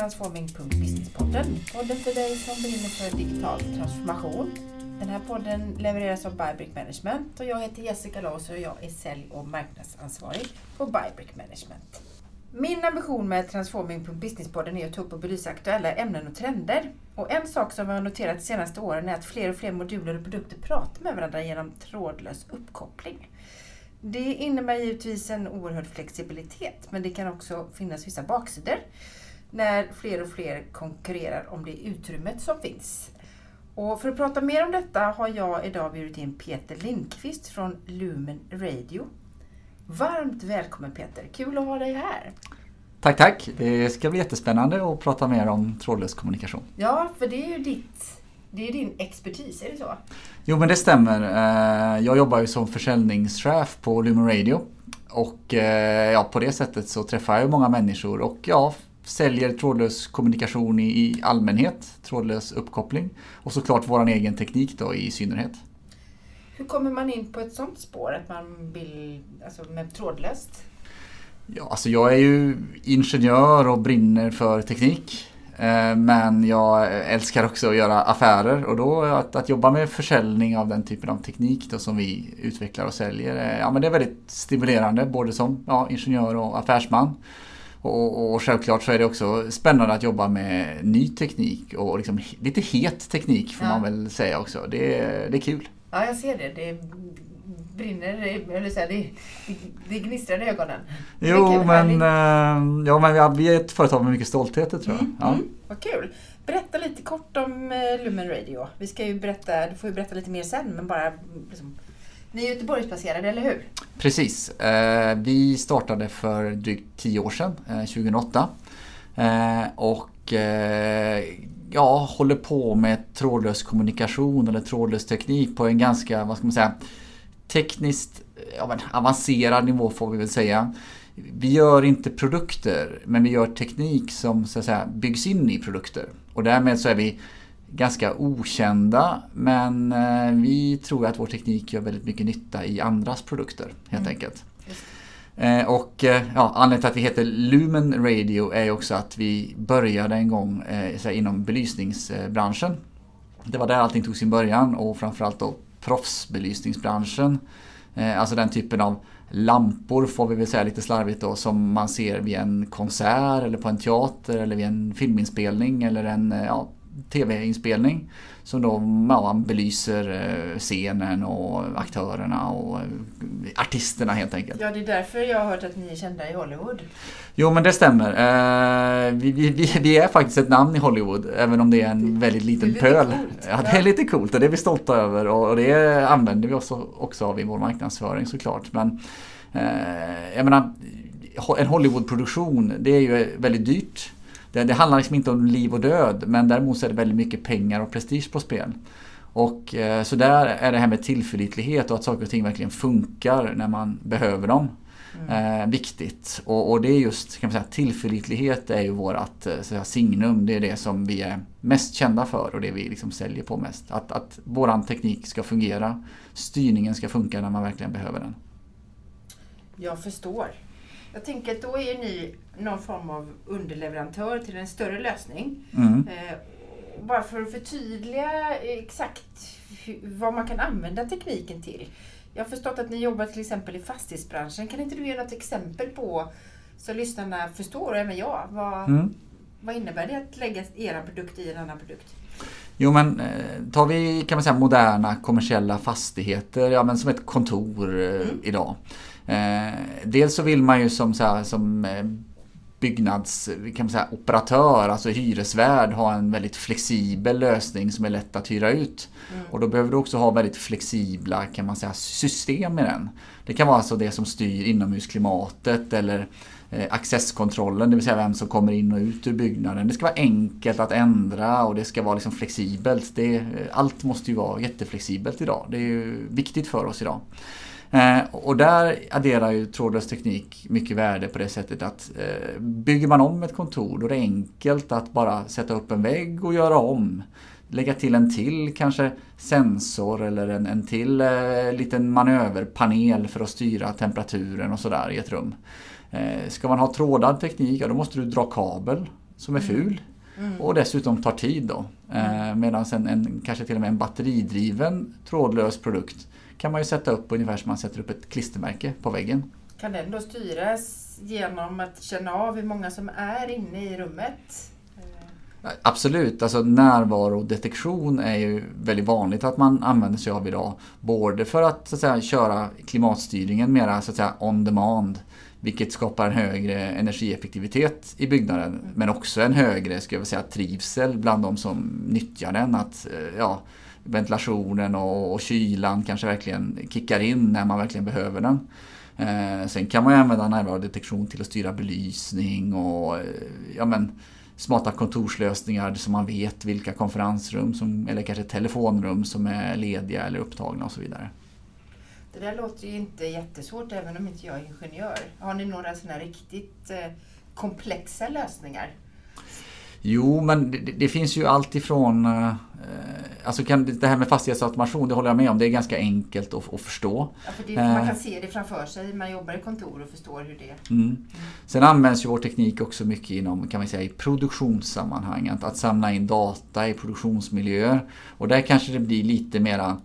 Transforming.businesspodden. Podden för dig som brinner för digital transformation. Den här podden levereras av Bybrick Management och jag heter Jessica Laus och jag är sälj och marknadsansvarig på Bybrick Management. Min ambition med Transforming.businesspodden är att ta upp och belysa aktuella ämnen och trender. Och en sak som vi har noterat de senaste åren är att fler och fler moduler och produkter pratar med varandra genom trådlös uppkoppling. Det innebär givetvis en oerhörd flexibilitet men det kan också finnas vissa baksidor när fler och fler konkurrerar om det utrymmet som finns. Och för att prata mer om detta har jag idag bjudit in Peter Lindqvist från Lumen Radio. Varmt välkommen Peter, kul att ha dig här. Tack, tack. Det ska bli jättespännande att prata mer om trådlös kommunikation. Ja, för det är ju ditt det är din expertis, är det så? Jo men det stämmer. Eh, jag jobbar ju som försäljningschef på Lumen Radio. Och eh, ja, på det sättet så träffar jag många människor och ja, säljer trådlös kommunikation i allmänhet, trådlös uppkoppling och såklart vår egen teknik då i synnerhet. Hur kommer man in på ett sånt spår, att man vill, alltså med trådlöst? Ja, alltså jag är ju ingenjör och brinner för teknik. Eh, men jag älskar också att göra affärer och då att, att jobba med försäljning av den typen av teknik då som vi utvecklar och säljer. Ja, men det är väldigt stimulerande både som ja, ingenjör och affärsman. Och, och, självklart så är det också spännande att jobba med ny teknik och liksom lite het teknik får ja. man väl säga också. Det, det är kul. Ja, jag ser det. Det brinner, eller så här, det, det gnistrar i ögonen. Jo, men, äh, ja, men vi är ett företag med mycket stolthet tror jag. Mm, ja. mm, vad kul! Berätta lite kort om eh, Lumen Radio. Vi ska ju berätta, du får ju berätta lite mer sen, men bara liksom, ni är Göteborgsbaserade, eller hur? Precis. Eh, vi startade för drygt tio år sedan, eh, 2008. Eh, och ja, håller på med trådlös kommunikation eller trådlös teknik på en ganska, vad ska man säga, tekniskt ja, avancerad nivå får vi väl säga. Vi gör inte produkter, men vi gör teknik som så att säga, byggs in i produkter. Och därmed så är vi ganska okända, men eh, vi tror att vår teknik gör väldigt mycket nytta i andras produkter helt mm. enkelt. Eh, och eh, ja, anledningen till att vi heter Lumen Radio är också att vi började en gång eh, inom belysningsbranschen. Det var där allting tog sin början och framförallt då proffsbelysningsbranschen. Alltså den typen av lampor får vi väl säga lite slarvigt då som man ser vid en konsert eller på en teater eller vid en filminspelning eller en ja, tv-inspelning. Som då man belyser eh, scenen och aktörerna och eh, artisterna helt enkelt. Ja, det är därför jag har hört att ni är kända i Hollywood. Jo, men det stämmer. Eh, vi, vi, vi är faktiskt ett namn i Hollywood, även om det är en väldigt liten det pöl. Coolt, ja, det är lite coolt och det är vi stolta över och det använder vi oss också av i vår marknadsföring såklart. Men jag menar, en Hollywoodproduktion, det är ju väldigt dyrt. Det, det, handlar liksom inte om liv och död men däremot så är det väldigt mycket pengar och prestige på spel. Och eh, så där är det här med tillförlitlighet och att saker och ting verkligen funkar när man behöver dem. Mm. Eh, viktigt. Och, och, det är just, kan man säga, tillförlitlighet är ju vårat eh, signum. Det är det som vi är mest kända för och det vi liksom säljer på mest. Att, att våran teknik ska fungera. Styrningen ska funka när man verkligen behöver den. Jag förstår. Jag tänker att då är ni någon form av underleverantör till en större lösning. Mm. Eh, bara för att förtydliga exakt vad man kan använda tekniken till. Jag har förstått att ni jobbar till exempel i fastighetsbranschen. Kan inte du ge något exempel på så lyssnarna förstår, och även jag, vad, mm. vad innebär det att lägga er produkt i en annan produkt? Jo men eh, tar vi kan man säga moderna kommersiella fastigheter, ja men som ett kontor eh, mm. idag. Eh, dels så vill man ju som, så här, som byggnads kan man säga, operatör, alltså hyresvärd, ha en väldigt flexibel lösning som är lätt att hyra ut. Mm. Och då behöver du också ha väldigt flexibla kan man säga, system i den. Det kan vara alltså det som styr inomhusklimatet eller eh, accesskontrollen, det vill säga vem som kommer in och ut ur byggnaden. Det ska vara enkelt att ändra och det ska vara liksom flexibelt. Det, allt måste ju vara jätteflexibelt idag. Det är ju viktigt för oss idag. Eh, och där adderar ju trådlös teknik mycket värde på det sättet att eh, bygger man om ett kontor då är det enkelt att bara sätta upp en vägg och göra om. Lägga till en till kanske sensor eller en, en till eh, liten manöverpanel för att styra temperaturen och sådär i ett rum. Eh, ska man ha trådad teknik, ja då måste du dra kabel som är ful Mm. och dessutom tar tid då. Eh, Medan en, en, kanske till och med en batteridriven trådlös produkt kan man ju sätta upp ungefär som man sätter upp ett klistermärke på väggen. Kan den då styras genom att känna av hur många som är inne i rummet? Eh, Absolut, alltså närvarodetektion är ju väldigt vanligt att man använder sig av idag. Både för att, så att säga, köra klimatstyrningen mera så att säga, on demand, vilket skapar en högre energieffektivitet i byggnaden. Men också en högre ska jag säga, trivsel bland de som nyttjar den. Att eh, ja, ventilationen och, och kylan kanske verkligen kickar in när man verkligen behöver den. Eh, sen kan man ju använda närvarodetektion till att styra belysning och eh, ja, men, smarta kontorslösningar så man vet vilka konferensrum som, eller kanske telefonrum som är lediga eller upptagna och så vidare. Det där låter ju inte jättesvårt även om inte jag är ingenjör. Har ni några sådana riktigt eh, komplexa lösningar? Jo, men det, det finns ju allt ifrån... Eh, alltså kan, det här med fastighetsautomation, det håller jag med om. Det är ganska enkelt att, att förstå. Ja, för det, man Eh. kan se det framför sig. Man jobbar i kontor och förstår hur det Mm. Sen används ju vår teknik också mycket inom kan man säga, i produktionssammanhang. Att, att samla in data i produktionsmiljöer. Och där kanske det blir lite mera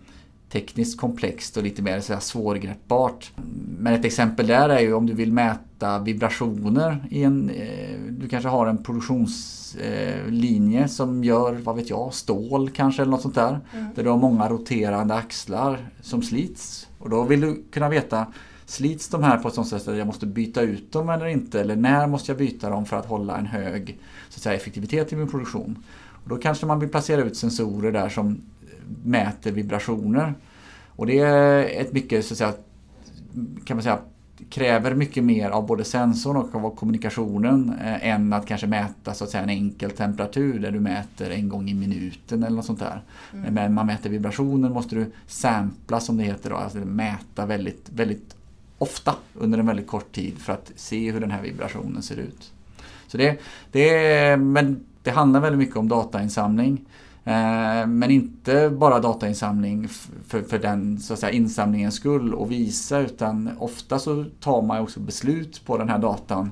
tekniskt komplext och lite mer så här, svårgreppbart. Men ett exempel där är ju om du vill mäta vibrationer i en... Eh, du kanske har en produktionslinje eh, som gör, vad vet jag, stål kanske eller något sånt där. Mm. Där du har många roterande axlar som slits. Och då vill du kunna veta Slits de här på ett sånt sätt att jag måste byta ut dem eller inte? Eller när måste jag byta dem för att hålla en hög så att säga, effektivitet i min produktion? Och då kanske man vill placera ut sensorer där som mäter vibrationer. Och det är ett mycket, så att säga, kan man säga, kräver mycket mer av både sensorn och av kommunikationen eh, än att kanske mäta så att säga, en enkel temperatur där du mäter en gång i minuten eller något sånt där. Mm. Men man mäter vibrationer måste du sampla som det heter då, alltså mäta väldigt, väldigt ofta under en väldigt kort tid för att se hur den här vibrationen ser ut. Så det, det, men det handlar väldigt mycket om datainsamling. Eh, men inte bara datainsamling för, för den så att säga, insamlingens skull och visa utan ofta så tar man också beslut på den här datan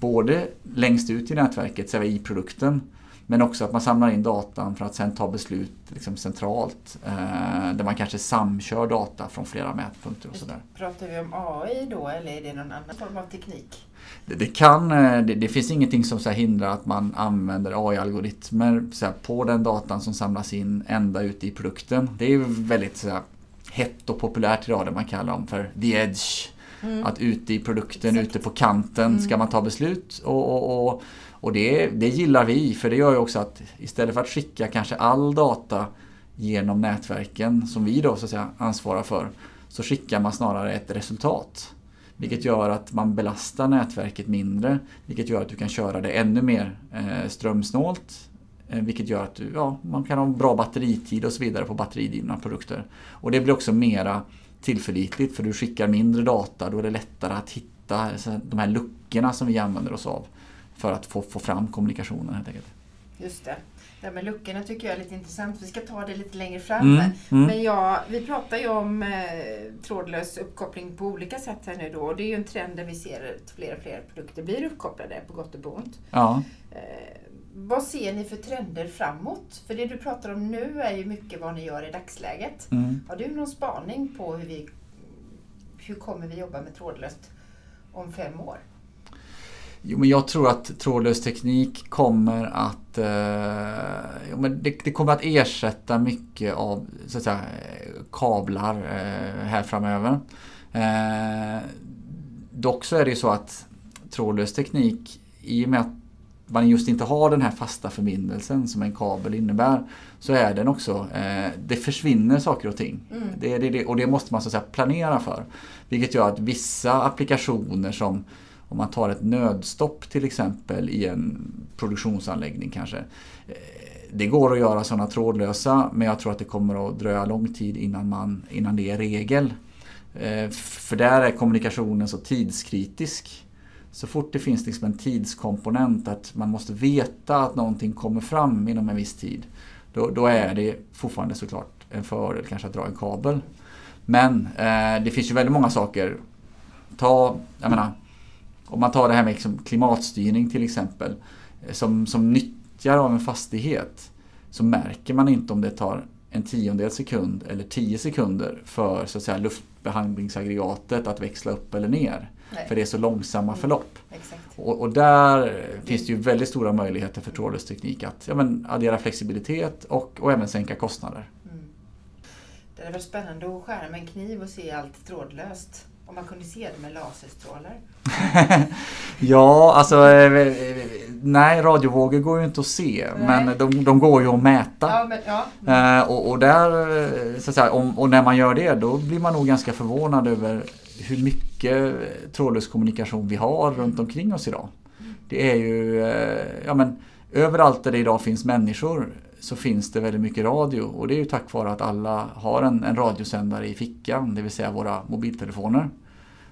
både längst ut i nätverket, så i produkten men också att man samlar in datan för att sen ta beslut liksom centralt eh, där man kanske samkör data från flera mätpunkter och sådär. Pratar vi om AI då eller är det någon annan form av teknik? Det, det, kan, eh, det, det finns ingenting som så hindrar att man använder AI-algoritmer på den datan som samlas in ända ut i produkten. Det är ju väldigt så här, hett och populärt idag det man kallar dem för the edge. Mm. Att ute i produkten, Exakt. ute på kanten Mm. ska man ta beslut. Och, och, och, och det, det gillar vi för det gör ju också att istället för att skicka kanske all data genom nätverken som vi då så att säga ansvarar för så skickar man snarare ett resultat. Vilket gör att man belastar nätverket mindre. Vilket gör att du kan köra det ännu mer eh, strömsnålt. Eh, vilket gör att du, ja, man kan ha bra batteritid och så vidare på batteridrivna produkter. Och det blir också mera tillförlitligt för du skickar mindre data. Då är det lättare att hitta de här luckorna som vi använder oss av. För att få, få fram kommunikationen helt enkelt. Just det. Det här med luckorna tycker jag är lite intressant. Vi ska ta det lite längre fram. Mm, mm. Men ja, vi pratar ju om eh, trådlös uppkoppling på olika sätt här nu då. Och det är ju en trend där vi ser att fler och fler produkter blir uppkopplade på gott och ont. Ja. Eh, vad ser ni för trender framåt? För det du pratar om nu är ju mycket vad ni gör i dagsläget. Mm. Har du någon spaning på hur vi hur kommer vi jobba med trådlöst om fem år? Jo, men jag tror att trådlös teknik kommer att, eh, jo, men det, det kommer att ersätta mycket av så att säga, kablar eh, här framöver. Eh, dock så är det ju så att trådlös teknik, i och med att man just inte har den här fasta förbindelsen som en kabel innebär, så är den också, eh, det försvinner saker och ting. Mm. Det, det, det, och det måste man så att säga planera för. Vilket gör att vissa applikationer som om man tar ett nödstopp till exempel i en produktionsanläggning kanske. Eh, det går att göra sådana trådlösa men jag tror att det kommer att dröja lång tid innan, man, innan det är regel. Eh, för där är kommunikationen så tidskritisk. Så fort det finns liksom en tidskomponent att man måste veta att någonting kommer fram inom en viss tid. Då, då är det fortfarande såklart en fördel kanske att dra en kabel. Men eh, det finns ju väldigt många saker. Ta, jag menar, om man tar det här med liksom klimatstyrning till exempel. som, som nyttjar av en fastighet så märker man inte om det tar en tiondel sekund eller tio sekunder för så att säga, luftbehandlingsaggregatet att växla upp eller ner. Nej. För det är så långsamma Mm. förlopp. Exakt. Och, och där finns det ju väldigt stora möjligheter för trådlös teknik att ja, men, addera flexibilitet och, och även sänka kostnader. Mm. Det hade varit spännande att skära med en kniv och se allt trådlöst. Om man kunde se det med laserstrålar. Ja, alltså eh, eh, nej, radiovågor går ju inte att se Nej. men de, de går ju att mäta. Ja, men, ja. Eh, och, och, där, så att säga, om, och när man gör det då blir man nog ganska förvånad över hur mycket trådlös kommunikation vi har runt omkring oss idag. Det är ju, ja men överallt där det idag finns människor så finns det väldigt mycket radio och det är ju tack vare att alla har en, en radiosändare i fickan, det vill säga våra mobiltelefoner.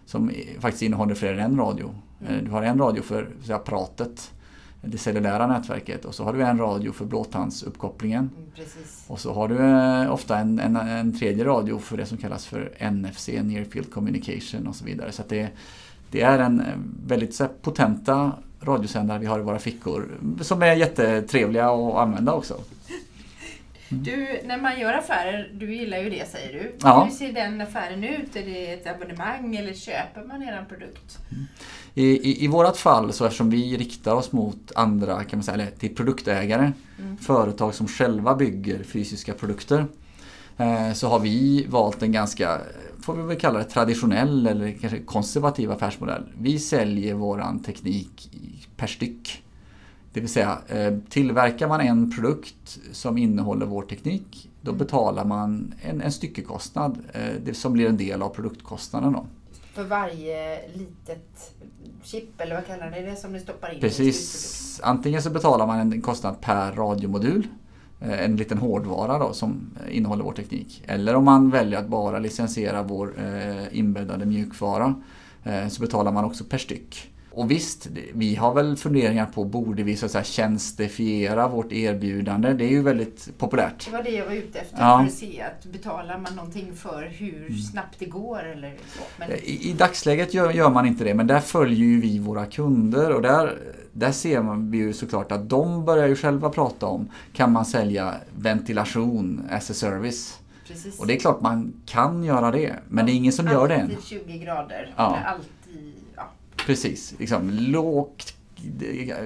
Som faktiskt innehåller fler än en radio. Eh, Du har en radio för säga, pratet, det cellulära nätverket och så har du en radio för blåtandsuppkopplingen. Mm. Och så har du eh, ofta en, en, en tredje radio för det som kallas för NFC, Near Field Communication och så vidare. Så det, det är en eh, väldigt här, potenta radiosändare vi har i våra fickor som är jättetrevliga att använda också. Du, när man gör affärer, du gillar ju det säger du. Ja. Hur ser den affären ut? Är det ett abonnemang eller köper man er produkt? I, i, I vårat fall, så eftersom vi riktar oss mot andra, kan man säga, eller till produktägare, Mm. företag som själva bygger fysiska produkter, eh, så har vi valt en ganska, får vi väl kalla det traditionell eller kanske konservativ affärsmodell. Vi säljer våran teknik per styck. Det vill säga, eh, tillverkar man en produkt som innehåller vår teknik, då Mm. betalar man en, en styckekostnad eh, det som blir en del av produktkostnaden. Då. För varje litet chip, eller vad kallar ni det, som ni stoppar in? Precis. Antingen så betalar man en kostnad per radiomodul. Eh, en liten hårdvara då som innehåller vår teknik. Eller om man väljer att bara licensiera vår eh, inbäddade mjukvara eh, så betalar man också per styck. Och visst, vi har väl funderingar på borde vi så att säga tjänstifiera vårt erbjudande. Det är ju väldigt populärt. Det var det jag var ute efter, Ja. för att se att betalar man någonting för hur snabbt det går eller så. Men, I, I dagsläget gör, gör man inte det men där följer ju vi våra kunder och där, där ser man ju såklart att de börjar ju själva prata om kan man sälja ventilation as a service. precis. Och det är klart man kan göra det men det är ingen som gör det än. Alltid 20 grader. Ja. Alltid, ja. Precis, liksom lågt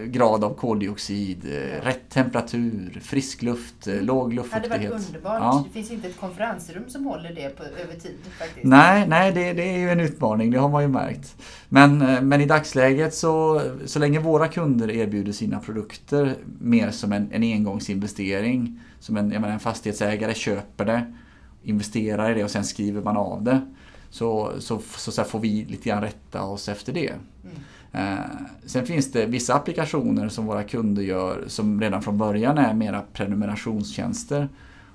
grad av koldioxid, eh, rätt temperatur, frisk luft, eh, låg Det hade varit luftfuktighet. underbart. Ja. Det finns inte ett konferensrum som håller det på, över tid faktiskt. Nej, nej det, det är ju en utmaning, det har man ju märkt. Men, eh, men i dagsläget så, så länge våra kunder erbjuder sina produkter mer som en, en engångsinvestering, som en, jag menar, en fastighetsägare köper det, investerar i det och sen skriver man av det. Så, så, så, så får vi lite grann rätta oss efter det. Mm. Eh, sen finns det vissa applikationer som våra kunder gör som redan från början är mera prenumerationstjänster.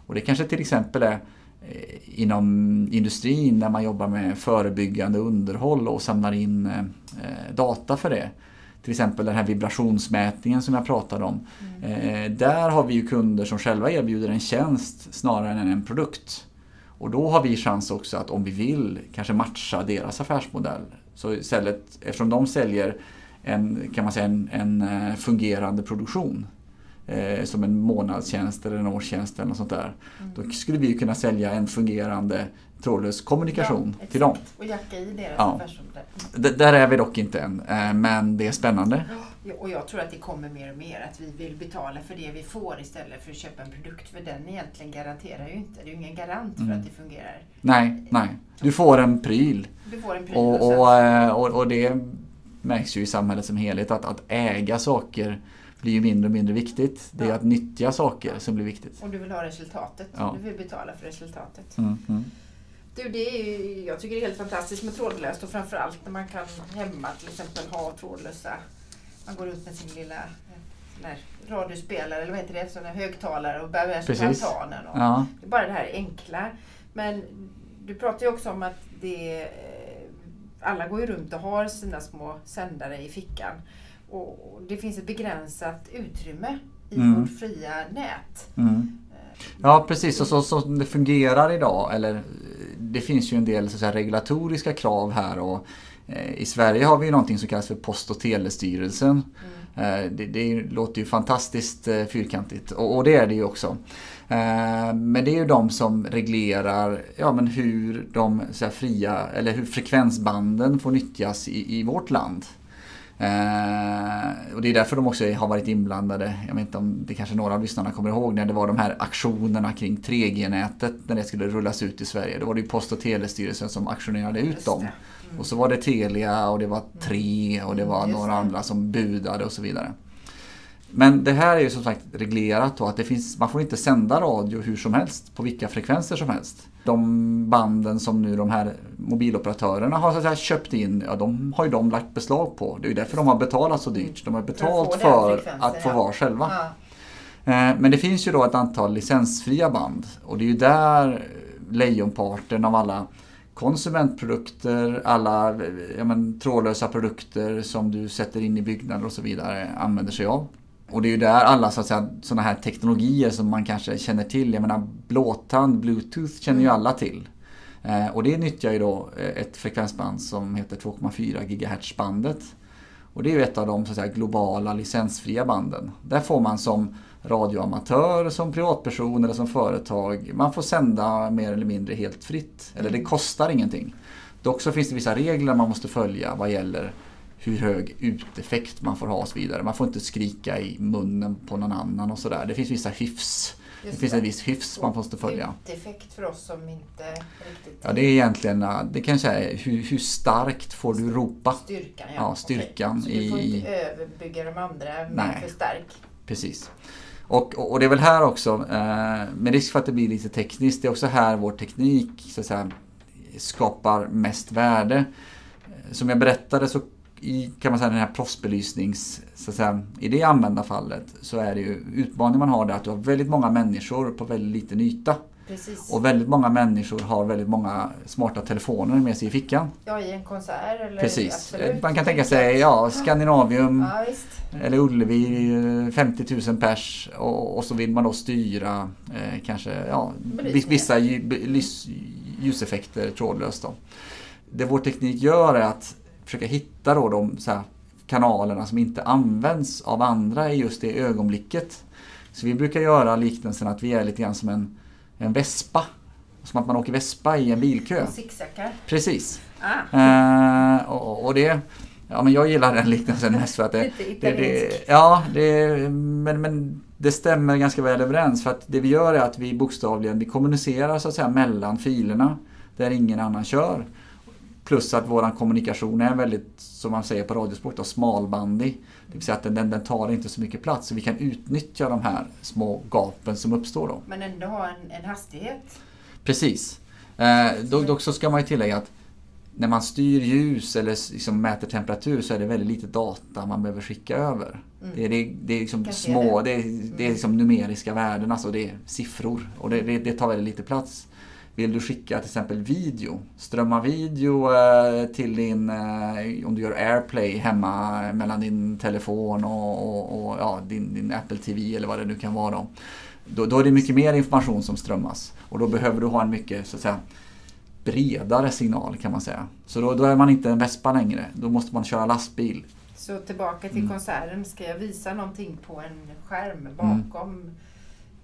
Och det kanske till exempel är eh, inom industrin när man jobbar med förebyggande underhåll och samlar in eh, eh, data för det. Till exempel den här vibrationsmätningen som jag pratade om. Eh, där har vi ju kunder som själva erbjuder en tjänst snarare än en produkt. Och då har vi chans också att om vi vill kanske matcha deras affärsmodell. Så istället, eftersom de säljer en, kan man säga, en, en eh, fungerande produktion eh, som en månadstjänst eller en årstjänst eller något sånt där. Då skulle vi kunna sälja en fungerande trådlös kommunikation Ja, till dem. Och jacka i deras Ja. affärsområde. Där är vi dock inte än, eh, men det är spännande. Och jag tror att det kommer mer och mer att vi vill betala för det vi får istället för att köpa en produkt. För den egentligen garanterar ju inte. Det är ju ingen garant för Mm. att det fungerar. Nej, nej. Du får en pryl Du får en pryl och, och eh, och, och det märks ju i samhället som helhet att, att äga saker blir ju mindre och mindre viktigt. Det är att nyttja saker som blir viktigt. och du vill ha resultatet. Ja. Du vill betala för resultatet. Mm, mm. Du, det är ju, jag tycker det är helt fantastiskt med trådlöst och framförallt när man kan hemma till exempel ha trådlösa. Man går ut med sin lilla eh, radiospelare eller vad heter det, sån här högtalare och bär med sig. Och Ja, Det är bara det här enkla. Men du pratar ju också om att det, eh, alla går ju runt och har sina små sändare i fickan. Och det finns ett begränsat utrymme i Mm. vårt fria nät. mm. ja precis. Och så som det fungerar idag, eller eh, det finns ju en del så säga, regulatoriska krav här och Eh, I Sverige har vi ju någonting som kallas för Post och telestyrelsen. Mm. Det, det, låter ju fantastiskt eh, fyrkantigt och, och det är det ju också. Men det är ju de som reglerar ja, men hur de så fria eller hur frekvensbanden får nyttjas i, i vårt land. Eh, och det är därför de också har varit inblandade. Jag vet inte om det kanske några av lyssnarna kommer ihåg när det var de här aktionerna kring 3G-nätet när det skulle rullas ut i Sverige. Då var det ju Post och telestyrelsen som aktionerade ut dem. Mm. Och så var det Telia och det var Tre och det var mm, några andra som budade och så vidare. Men det här är ju som sagt reglerat då att det finns, man får inte sända radio hur som helst på vilka frekvenser som helst. De banden som nu de här mobiloperatörerna har så säga, köpt in, ja, de har ju de lagt beslag på. Det är ju därför de har betalat så dyrt. De har betalt för, för att få vara själva. Ja. Eh, men det finns ju då ett antal licensfria band och det är ju där lejonparten av alla konsumentprodukter, alla ja, men, trådlösa produkter som du sätter in i byggnader och så vidare använder sig av. Och det är ju där alla så att säga, sådana här teknologier som man kanske känner till. Jag menar blåtand, bluetooth känner ju mm. alla till. Eh, och det nyttjar ju då eh, ett frekvensband som heter 2,4 GHz bandet. Och det är ju ett av de så att säga, globala licensfria banden. Där får man som radioamatör, som privatperson eller som företag, man får sända mer eller mindre helt fritt. Eller det mm. kostar ingenting. Dock så finns det vissa regler man måste följa vad gäller hur hög uteffekt man får ha och så vidare. Man får inte skrika i munnen på någon annan och sådär. Det finns vissa hyfs. Just det finns en viss hyfs man måste följa. Uteffekt för oss som inte riktigt... Ja, det är egentligen, det kan jag säga, hur, hur starkt får du ropa? Styrkan, ja. ja styrkan okay. Så du får i... inte överbygga de andra med för stark? Precis. Och, och, och, det är väl här också, eh, med risk för att det blir lite tekniskt, det är också här vår teknik så att säga, skapar mest värde. Som jag berättade så i kan man säga, den här proffsbelysnings, så säga, i det användarfallet så är det ju utmaningen man har det att du har väldigt många människor på väldigt liten yta. Precis. Och väldigt många människor har väldigt många smarta telefoner med sig i fickan. Ja, i en konsert eller Precis. Absolut. Man kan tänka sig ja, Skandinavium ja, eller Ullevi, 50 000 pers och, och, så vill man då styra eh, kanske ja, vissa ljuseffekter trådlöst. Då. Det vår teknik gör är att försöka hitta då de här, kanalerna som inte används av andra i just det ögonblicket. Så vi brukar göra liknelsen att vi är lite grann som en, en vespa. Som att man åker vespa i en bilkö. Zigzaggar. Precis. Ah. Eh, och, och, det, ja, men jag gillar den liknelsen mest för att det... det, det ja, det, men, men det stämmer ganska väl överens. För att det vi gör är att vi bokstavligen vi kommunicerar så att säga mellan filerna där ingen annan kör. Plus att våran kommunikation är väldigt, som man säger på radiospråk, då, smalbandig. Det vill säga att den, den, tar inte så mycket plats. Så vi kan utnyttja de här små gapen som uppstår då. Men ändå ha en, en hastighet? Precis. Eh, dock, så ska man ju tillägga att när man styr ljus eller liksom mäter temperatur så är det väldigt lite data man behöver skicka över. Mm. Det, är, det, det är liksom små, det. det. är, det är liksom numeriska värden, alltså det är siffror. Och det, det, det tar väldigt lite plats. Vill du skicka till exempel video, strömma video eh, till din, eh, om du gör AirPlay hemma mellan din telefon och, och, och ja, din, din, Apple TV eller vad det nu kan vara. Då. Då, då är det mycket mer information som strömmas och då behöver du ha en mycket så att säga, bredare signal kan man säga. Så då, då är man inte en vespa längre, då måste man köra lastbil. Så tillbaka till mm. konserten, ska jag visa någonting på en skärm bakom mm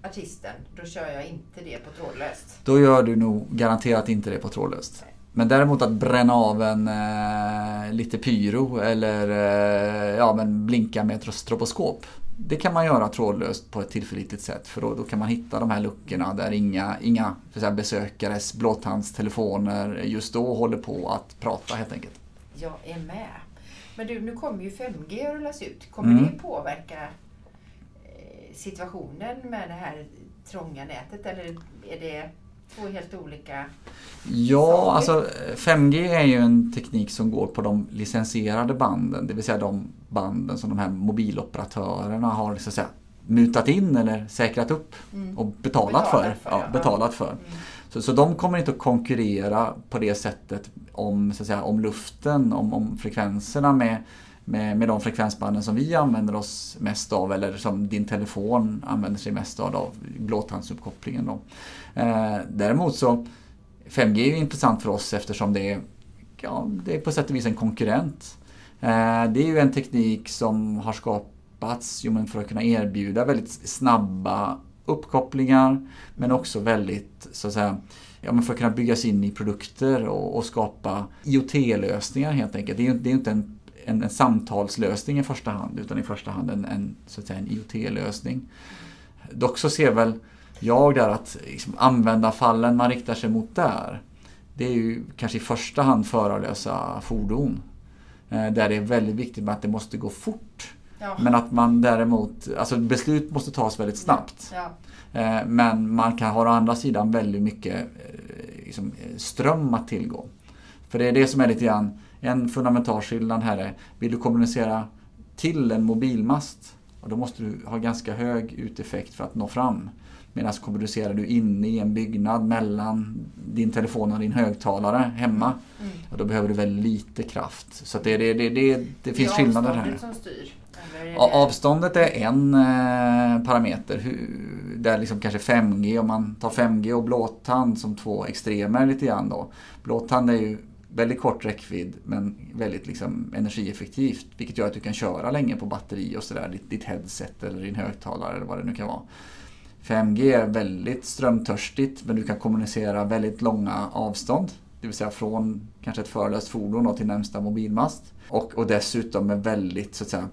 artisten, då kör jag inte det på trådlöst. Då gör du nog garanterat inte det på trådlöst. Nej. Men däremot att bränna av en eh, lite pyro eller eh, ja, men blinka med ett stroboskop. Det kan man göra trådlöst på ett tillförlitligt sätt för då, då kan man hitta de här luckorna där inga, inga säga, besökares blåtandstelefoner just då håller på att prata helt enkelt. Jag är med. Men du, nu kommer ju 5G att rullas ut. Kommer mm. det påverka situationen med det här trånga nätet eller är det två helt olika Ja, saker? alltså 5G är ju en teknik som går på de licensierade banden, det vill säga de banden som de här mobiloperatörerna har så att säga, mutat in eller säkrat upp mm. och betalat, betalat för. för. Ja, betalat för. Mm. Så, så de kommer inte att konkurrera på det sättet om, så att säga, om luften, om, om frekvenserna med med, med de frekvensbanden som vi använder oss mest av eller som din telefon använder sig mest av, av blåtandsuppkopplingen. Då. Eh, däremot så 5G är intressant för oss eftersom det är ja, det är på sätt och vis en konkurrent. Eh, det är ju en teknik som har skapats jo, för att kunna erbjuda väldigt snabba uppkopplingar men också väldigt så att säga ja, men för att kunna byggas in i produkter och, och skapa IoT-lösningar helt enkelt. Det är ju det är inte en, en, en, samtalslösning i första hand utan i första hand en, en, så att säga, en IoT-lösning. Dock så ser väl jag där att liksom, användarfallen man riktar sig mot där det är ju kanske i första hand förarlösa fordon. Eh, där det är väldigt viktigt med att det måste gå fort. Ja. Men att man däremot, alltså beslut måste tas väldigt snabbt. Ja. Eh, men man kan ha å andra sidan väldigt mycket eh, liksom, ström att tillgå. För det är det som är lite grann en fundamental skillnad här är, vill du kommunicera till en mobilmast, då måste du ha ganska hög uteffekt för att nå fram. Medan kommunicerar du inne i en byggnad mellan din telefon och din högtalare hemma, mm. och då behöver du väldigt lite kraft. Så det, det, det, det, det finns skillnader här. Som styr. Avståndet är en eh, parameter. Hur, där liksom kanske 5G, om man tar 5G och blåtand som två extremer lite grann då. Blåtand är ju väldigt kort räckvidd men väldigt liksom energieffektivt. Vilket gör att du kan köra länge på batteri och sådär. Ditt, ditt headset eller din högtalare eller vad det nu kan vara. 5G är väldigt strömtörstigt men du kan kommunicera väldigt långa avstånd. Det vill säga från kanske ett förelöst fordon till närmsta mobilmast. Och, och dessutom med väldigt så att säga,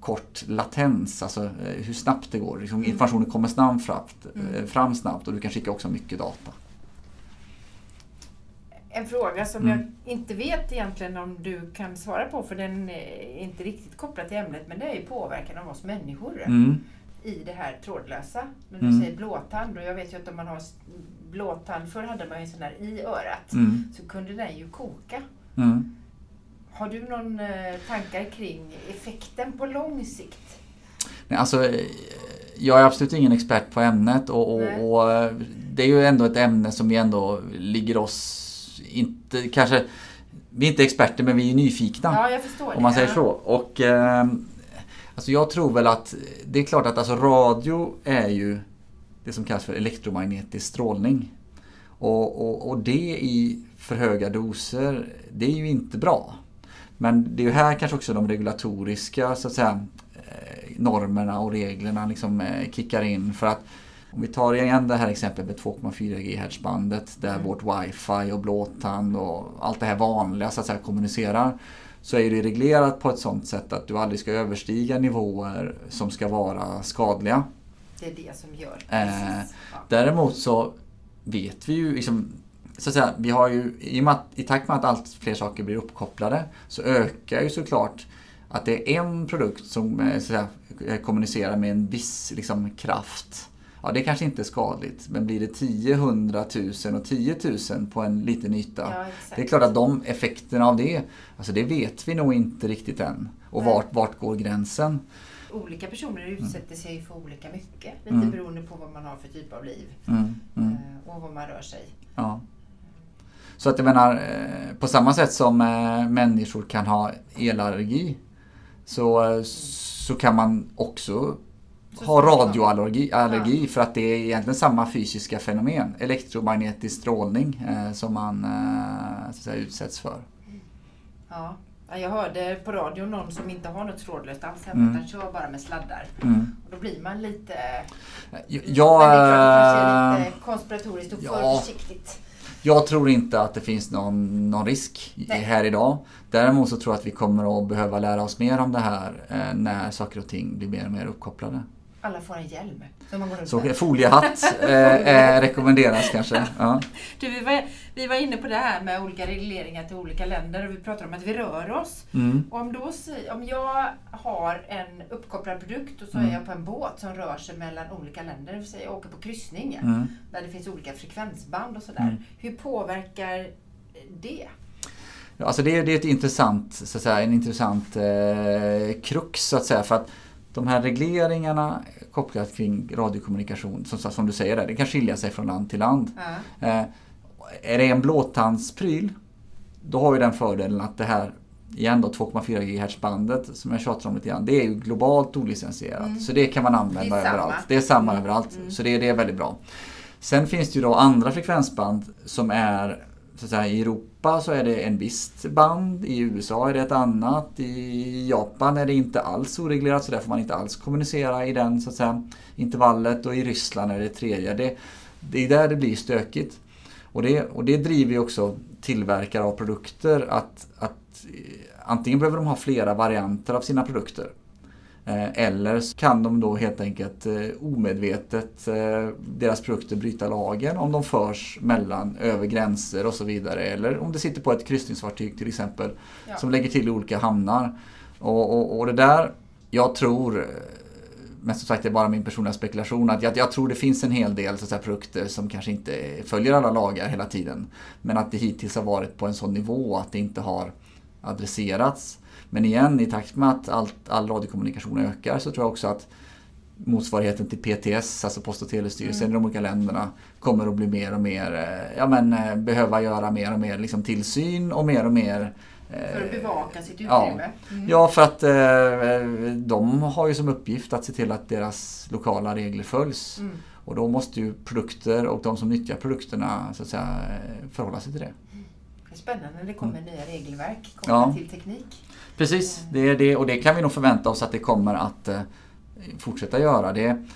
kort latens, alltså eh, hur snabbt det går. Liksom, mm. informationen kommer snabbt mm. Eh, fram snabbt och du kan skicka också mycket data. En fråga som mm. jag inte vet egentligen om du kan svara på för den är inte riktigt kopplad till ämnet men det är ju påverkan av oss människor. Mm i det här trådlösa. Men du mm. säger blåtand och jag vet ju att om man har blåtand, förr hade man ju en sån där i örat, mm. så kunde den ju koka. Mm. Har du någon eh, tankar kring effekten på lång sikt? Nej, alltså, eh, jag är absolut ingen expert på ämnet och, och, och, eh, det är ju ändå ett ämne som vi ändå ligger oss inte, kanske vi är inte experter men vi är nyfikna. Ja, jag förstår Om man säger så. Och, eh, Alltså jag tror väl att det är klart att alltså radio är ju det som kallas för elektromagnetisk strålning. Och, och, och det i för höga doser, det är ju inte bra. Men det är ju här kanske också de regulatoriska så att säga, eh, normerna och reglerna liksom eh, kickar in. För att om vi tar igen det här exemplet med 2,4 GHz bandet där mm. vårt wifi och blåtand och allt det här vanliga så att säga kommunicerar så är det reglerat på ett sådant sätt att du aldrig ska överstiga nivåer som ska vara skadliga. Det är det som gör. Eh, däremot så vet vi ju liksom, så att säga, vi har ju, i, att, i takt med att allt fler saker blir uppkopplade så ökar ju såklart att det är en produkt som eh, så att säga, kommunicerar med en viss liksom, kraft ja det kanske inte är skadligt. Men blir det 10, 100 000 och 10 000 på en liten yta. Ja, det är klart att de effekterna av det, alltså det vet vi nog inte riktigt än. Och vart, vart går gränsen? Olika personer utsätter sig för olika mycket. Lite mm. beroende på vad man har för typ av liv. Mm. Mm. Eh, och vad man rör sig. Ja. Så att jag menar, eh, på samma sätt som eh, människor kan ha elallergi så, så kan man också har radioallergi allergi, för att det är egentligen samma fysiska fenomen. Elektromagnetisk strålning eh, som man eh, säga, utsätts för. Ja. Jag hörde på radio någon som inte har något trådlöst alls hemma mm. utan kör bara med sladdar. Mm. Och då blir man lite... Ja, är lite eh, konspiratoriskt och ja, för försiktigt. Jag tror inte att det finns någon, någon risk Nej. här idag. Däremot så tror jag att vi kommer att behöva lära oss mer om det här eh, när saker och ting blir mer och mer uppkopplade alla får en hjälm. Så, man går så foliehatt eh, rekommenderas kanske. Ja. Du, vi, var, vi var inne på det här med olika regleringar till olika länder och vi pratade om att vi rör oss. Mm. Och om, då, om jag har en uppkopplad produkt och så mm. är jag på en båt som rör sig mellan olika länder, säga jag åker på kryssning mm. där det finns olika frekvensband och sådär. Mm. Hur påverkar det? Ja, alltså det, det är ett intressant, så att säga, en intressant eh, krux så att säga. För att de här regleringarna kopplat kring radiokommunikation, som, som du säger, där, det kan skilja sig från land till land. Mm. Eh, är det en blåtandspryl, då har ju den fördelen att det här igen då 2,4 GHz bandet som jag tjatar om lite grann. Det är ju globalt olicensierat. Mm. Så det kan man använda det överallt. Det är samma mm. överallt. Mm. Så det, det är väldigt bra. Sen finns det ju då andra frekvensband som är så att säga, I Europa så är det en visst band, i USA är det ett annat, i Japan är det inte alls oreglerat så där får man inte alls kommunicera i den så att säga, intervallet och i Ryssland är det tredje. Det, det är där det blir stökigt. Och det, och det driver ju också tillverkare av produkter att, att eh, antingen behöver de ha flera varianter av sina produkter. Eh, eller kan de då helt enkelt eh, omedvetet eh, deras produkter bryta lagen om de förs mellan över gränser och så vidare. Eller om det sitter på ett kryssningsfartyg till exempel ja. som lägger till i olika hamnar. Och, och, och, det där, jag tror, men som sagt det är bara min personliga spekulation, att jag, jag tror det finns en hel del så säga, produkter som kanske inte följer alla lagar hela tiden. Men att det hittills har varit på en sån nivå att det inte har adresserats. Men igen, i takt med att allt, all radiokommunikation ökar så tror jag också att motsvarigheten till PTS, alltså Post och telestyrelsen mm. i de olika länderna, kommer att bli mer och mer, eh, ja men eh, behöva göra mer och mer liksom, tillsyn och mer och mer för att bevaka sitt utrymme? Ja, mm. ja för att eh, de har ju som uppgift att se till att deras lokala regler följs. Mm. Och då måste ju produkter och de som nyttjar produkterna så att säga, förhålla sig till det. Det är spännande när det kommer mm. nya regelverk kopplat ja. till teknik. Precis, det är det och det kan vi nog förvänta oss att det kommer att eh, fortsätta göra. Det,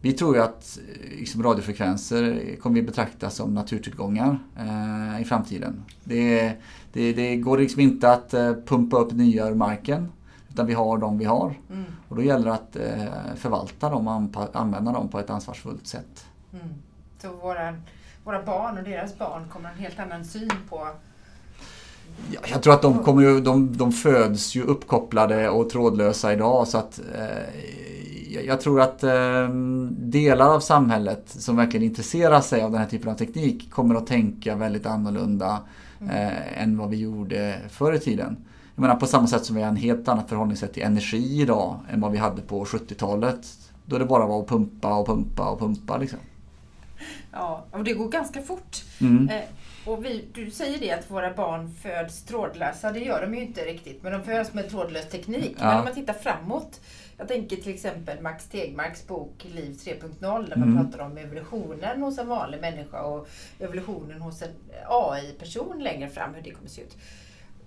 vi tror ju att eh, liksom, radiofrekvenser kommer vi betrakta som naturtillgångar eh, i framtiden. Det, det, det, går liksom inte att eh, pumpa upp nya ur marken. Utan vi har de vi har. Mm. Och då gäller det att eh, förvalta dem och använda dem på ett ansvarsfullt sätt. Mm. Så våra, våra barn och deras barn kommer ha en helt annan syn på jag tror att de, kommer ju, de, de föds ju uppkopplade och trådlösa idag så att eh, jag tror att eh, delar av samhället som verkligen intresserar sig av den här typen av teknik kommer att tänka väldigt annorlunda eh, än vad vi gjorde förr i tiden. Jag menar på samma sätt som vi har en helt annat förhållningssätt till energi idag än vad vi hade på 70-talet. Då det bara var att pumpa och pumpa och pumpa liksom. Ja, och det går ganska fort. Mm. Och vi, du säger det att våra barn föds trådlösa. Det gör de ju inte riktigt. Men de föds med trådlös teknik. Ja. Men om man tittar framåt. Jag tänker till exempel Max Tegmarks bok Liv 3.0 där man mm. pratar om evolutionen hos en vanlig människa och evolutionen hos en AI-person längre fram, hur det kommer se ut.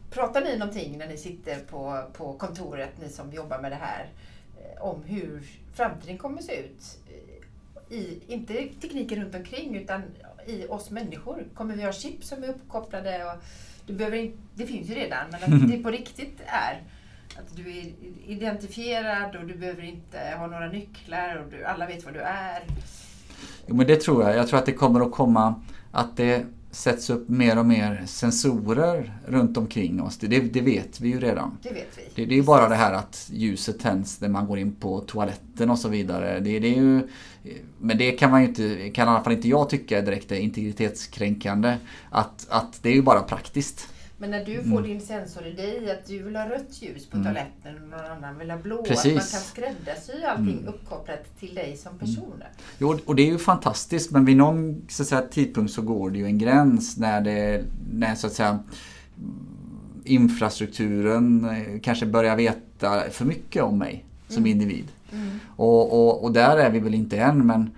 Pratar ni någonting när ni sitter på, på kontoret, ni som jobbar med det här, eh, om hur framtiden kommer se ut? I, inte tekniken runt omkring utan i oss människor? Kommer vi ha chip som är uppkopplade? Och du behöver in, det finns ju redan, men att det på riktigt är att du är identifierad och du behöver inte ha några nycklar och du, alla vet vad du är. Jo, men det tror jag. Jag tror att det kommer att komma att det sätts upp mer och mer sensorer runt omkring oss. Det, det vet vi ju redan. Det vet vi. Det, det är bara det här att ljuset tänds när man går in på toaletten och så vidare. Det, det är ju, men det kan man ju inte, kan i alla fall inte jag tycka är direkt integritetskränkande. Att, att det är ju bara praktiskt. Men när du får mm. din sensor i dig att du vill ha rött ljus på mm. toaletten och någon annan vill ha blå. Precis. Att man kan skräddarsy allting mm. uppkopplat till dig som mm. person. Jo, och det är ju fantastiskt men vid någon så säga, tidpunkt så går det ju en gräns när det, när så att säga infrastrukturen eh, kanske börjar veta för mycket om mig som mm. individ. Mm. Och, och, och där är vi väl inte än men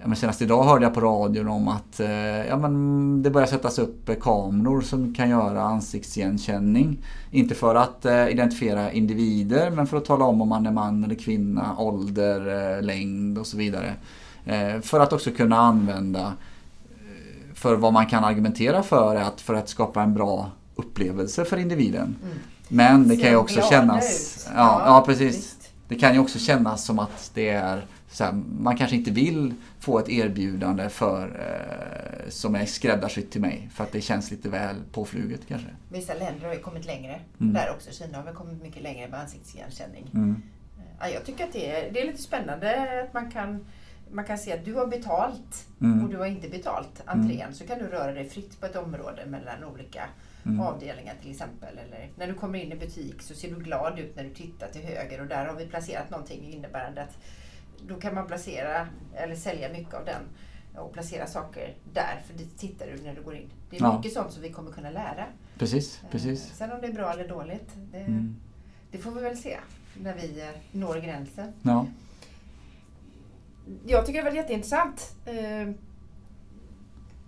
Ja, men senast idag hörde jag på radion om att eh, ja, men det börjar sättas upp kameror som kan göra ansiktsigenkänning. Inte för att eh, identifiera individer men för att tala om om man är man eller kvinna, ålder, eh, längd och så vidare. Eh, för att också kunna använda eh, för vad man kan argumentera för att för att skapa en bra upplevelse för individen. Mm. Men det kan ju också kännas... Ja, ja, precis. Det kan ju också kännas som att det är här, man kanske inte vill få ett erbjudande för, eh, som är skräddarsytt till mig för att det känns lite väl påfluget kanske. Vissa länder har ju kommit längre. Mm. Där också. Kina har väl kommit mycket längre med ansiktsigenkänning. Mm. Ja, jag tycker att det är, det är lite spännande att man kan man kan se att du har betalt mm. och du har inte betalt entrén. Mm. Så kan du röra dig fritt på ett område mellan olika mm. avdelningar till exempel. Eller när du kommer in i butik så ser du glad ut när du tittar till höger och där har vi placerat någonting innebärande att då kan man placera eller sälja mycket av den och placera saker där, för dit tittar du när du går in. Det är ja. mycket sånt som vi kommer kunna lära. Precis, eh, precis. Sen om det är bra eller dåligt, det, mm. det får vi väl se när vi eh, når gränsen. Ja. Jag tycker det varit jätteintressant. Eh,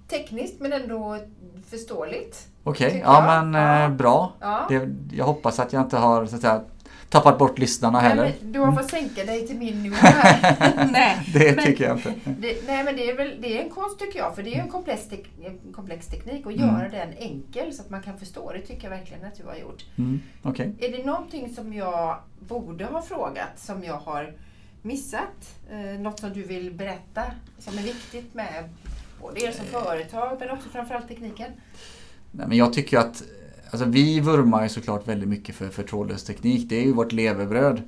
tekniskt men ändå förståeligt. Okej, Tycker ja jag. men eh, bra. Ja. Det, jag hoppas att jag inte har så att säga, tappat bort lyssnarna Nej, heller. men du har fått sänka dig till min nivå här. nej, Det men, tycker jag inte. Det, nej men det är väl det är en konst tycker jag, för det är en komplex, tek, en komplex teknik och Mm. göra den enkel så att man kan förstå. Det tycker jag verkligen att du har gjort. Mm, Okej. Är det någonting som jag borde ha frågat som jag har missat? Eh, något som du vill berätta som är viktigt med både er som företag men också framförallt tekniken? Nej, men jag tycker att alltså, vi vurmar ju såklart väldigt mycket för, för trådlös teknik. Det är ju vårt levebröd.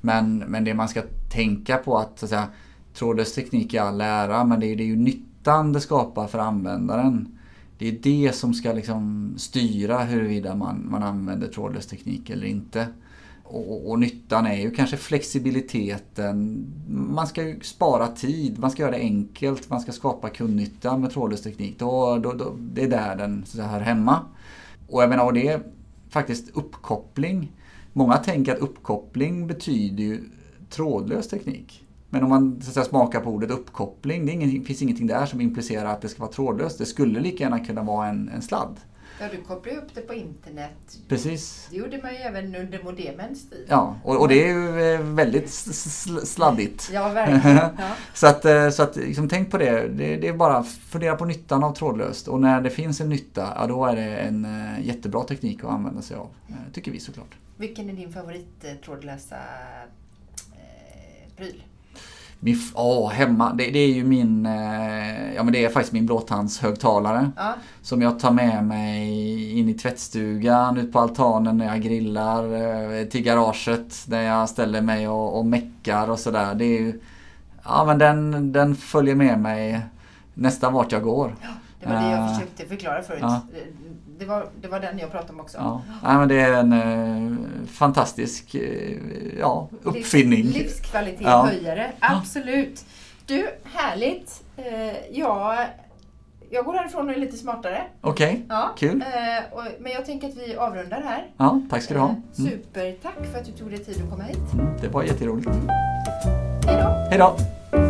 Men, men det man ska tänka på att, så att säga, trådlös teknik är all ära men det är, det är ju nyttan det skapar för användaren. Det är det som ska liksom styra huruvida man, man använder trådlös teknik eller inte. Och, och, och nyttan är ju kanske flexibiliteten. Man ska ju spara tid, man ska göra det enkelt, man ska skapa kundnytta med trådlös teknik. Då, då, då, det är där den så att säga, hör hemma. Och jag menar, och det är faktiskt uppkoppling. Många tänker att uppkoppling betyder ju trådlös teknik. Men om man så att säga, smakar på ordet uppkoppling, det ingen, finns ingenting där som implicerar att det ska vara trådlöst. Det skulle lika gärna kunna vara en, en sladd. Ja, du kopplar ju upp det på internet. Precis. Det gjorde man ju även under modemens tid. Ja, och, och det är ju eh, väldigt sladdigt. Ja, verkligen. Ja. Så att, eh, så att liksom, tänk på det. det. Det är bara att fundera på nyttan av trådlöst. Och när det finns en nytta, ja, då är det en eh, jättebra teknik att använda sig av. Tycker vi såklart. Vilken är din favorit trådlösa eh, pryl? Min, åh, hemma, det, det är ju min, eh, ja men det är faktiskt min blåtandshögtalare. Ja, Som jag tar med mig in i tvättstugan, ut på altanen när jag grillar, eh, till garaget där jag ställer mig och, och meckar och sådär. Det är ju, ja men den, den följer med mig nästan vart jag går. Det var det jag Eh, försökte förklara förut. ja. Det, var, det var den jag pratade om också. Ja, Nej, men det är en eh, fantastisk eh, ja, uppfinning. Livs, livskvalitet Ja. höjare, absolut. Du, härligt. Eh, jag, jag går härifrån och är lite smartare. Okej, Ja. kul. Eh, och, men jag tänker att vi avrundar här. Ja, tack ska du ha. Eh, Mm. Supertack för att du tog dig tid att komma hit. Det var jätteroligt. Hej då! Hej då!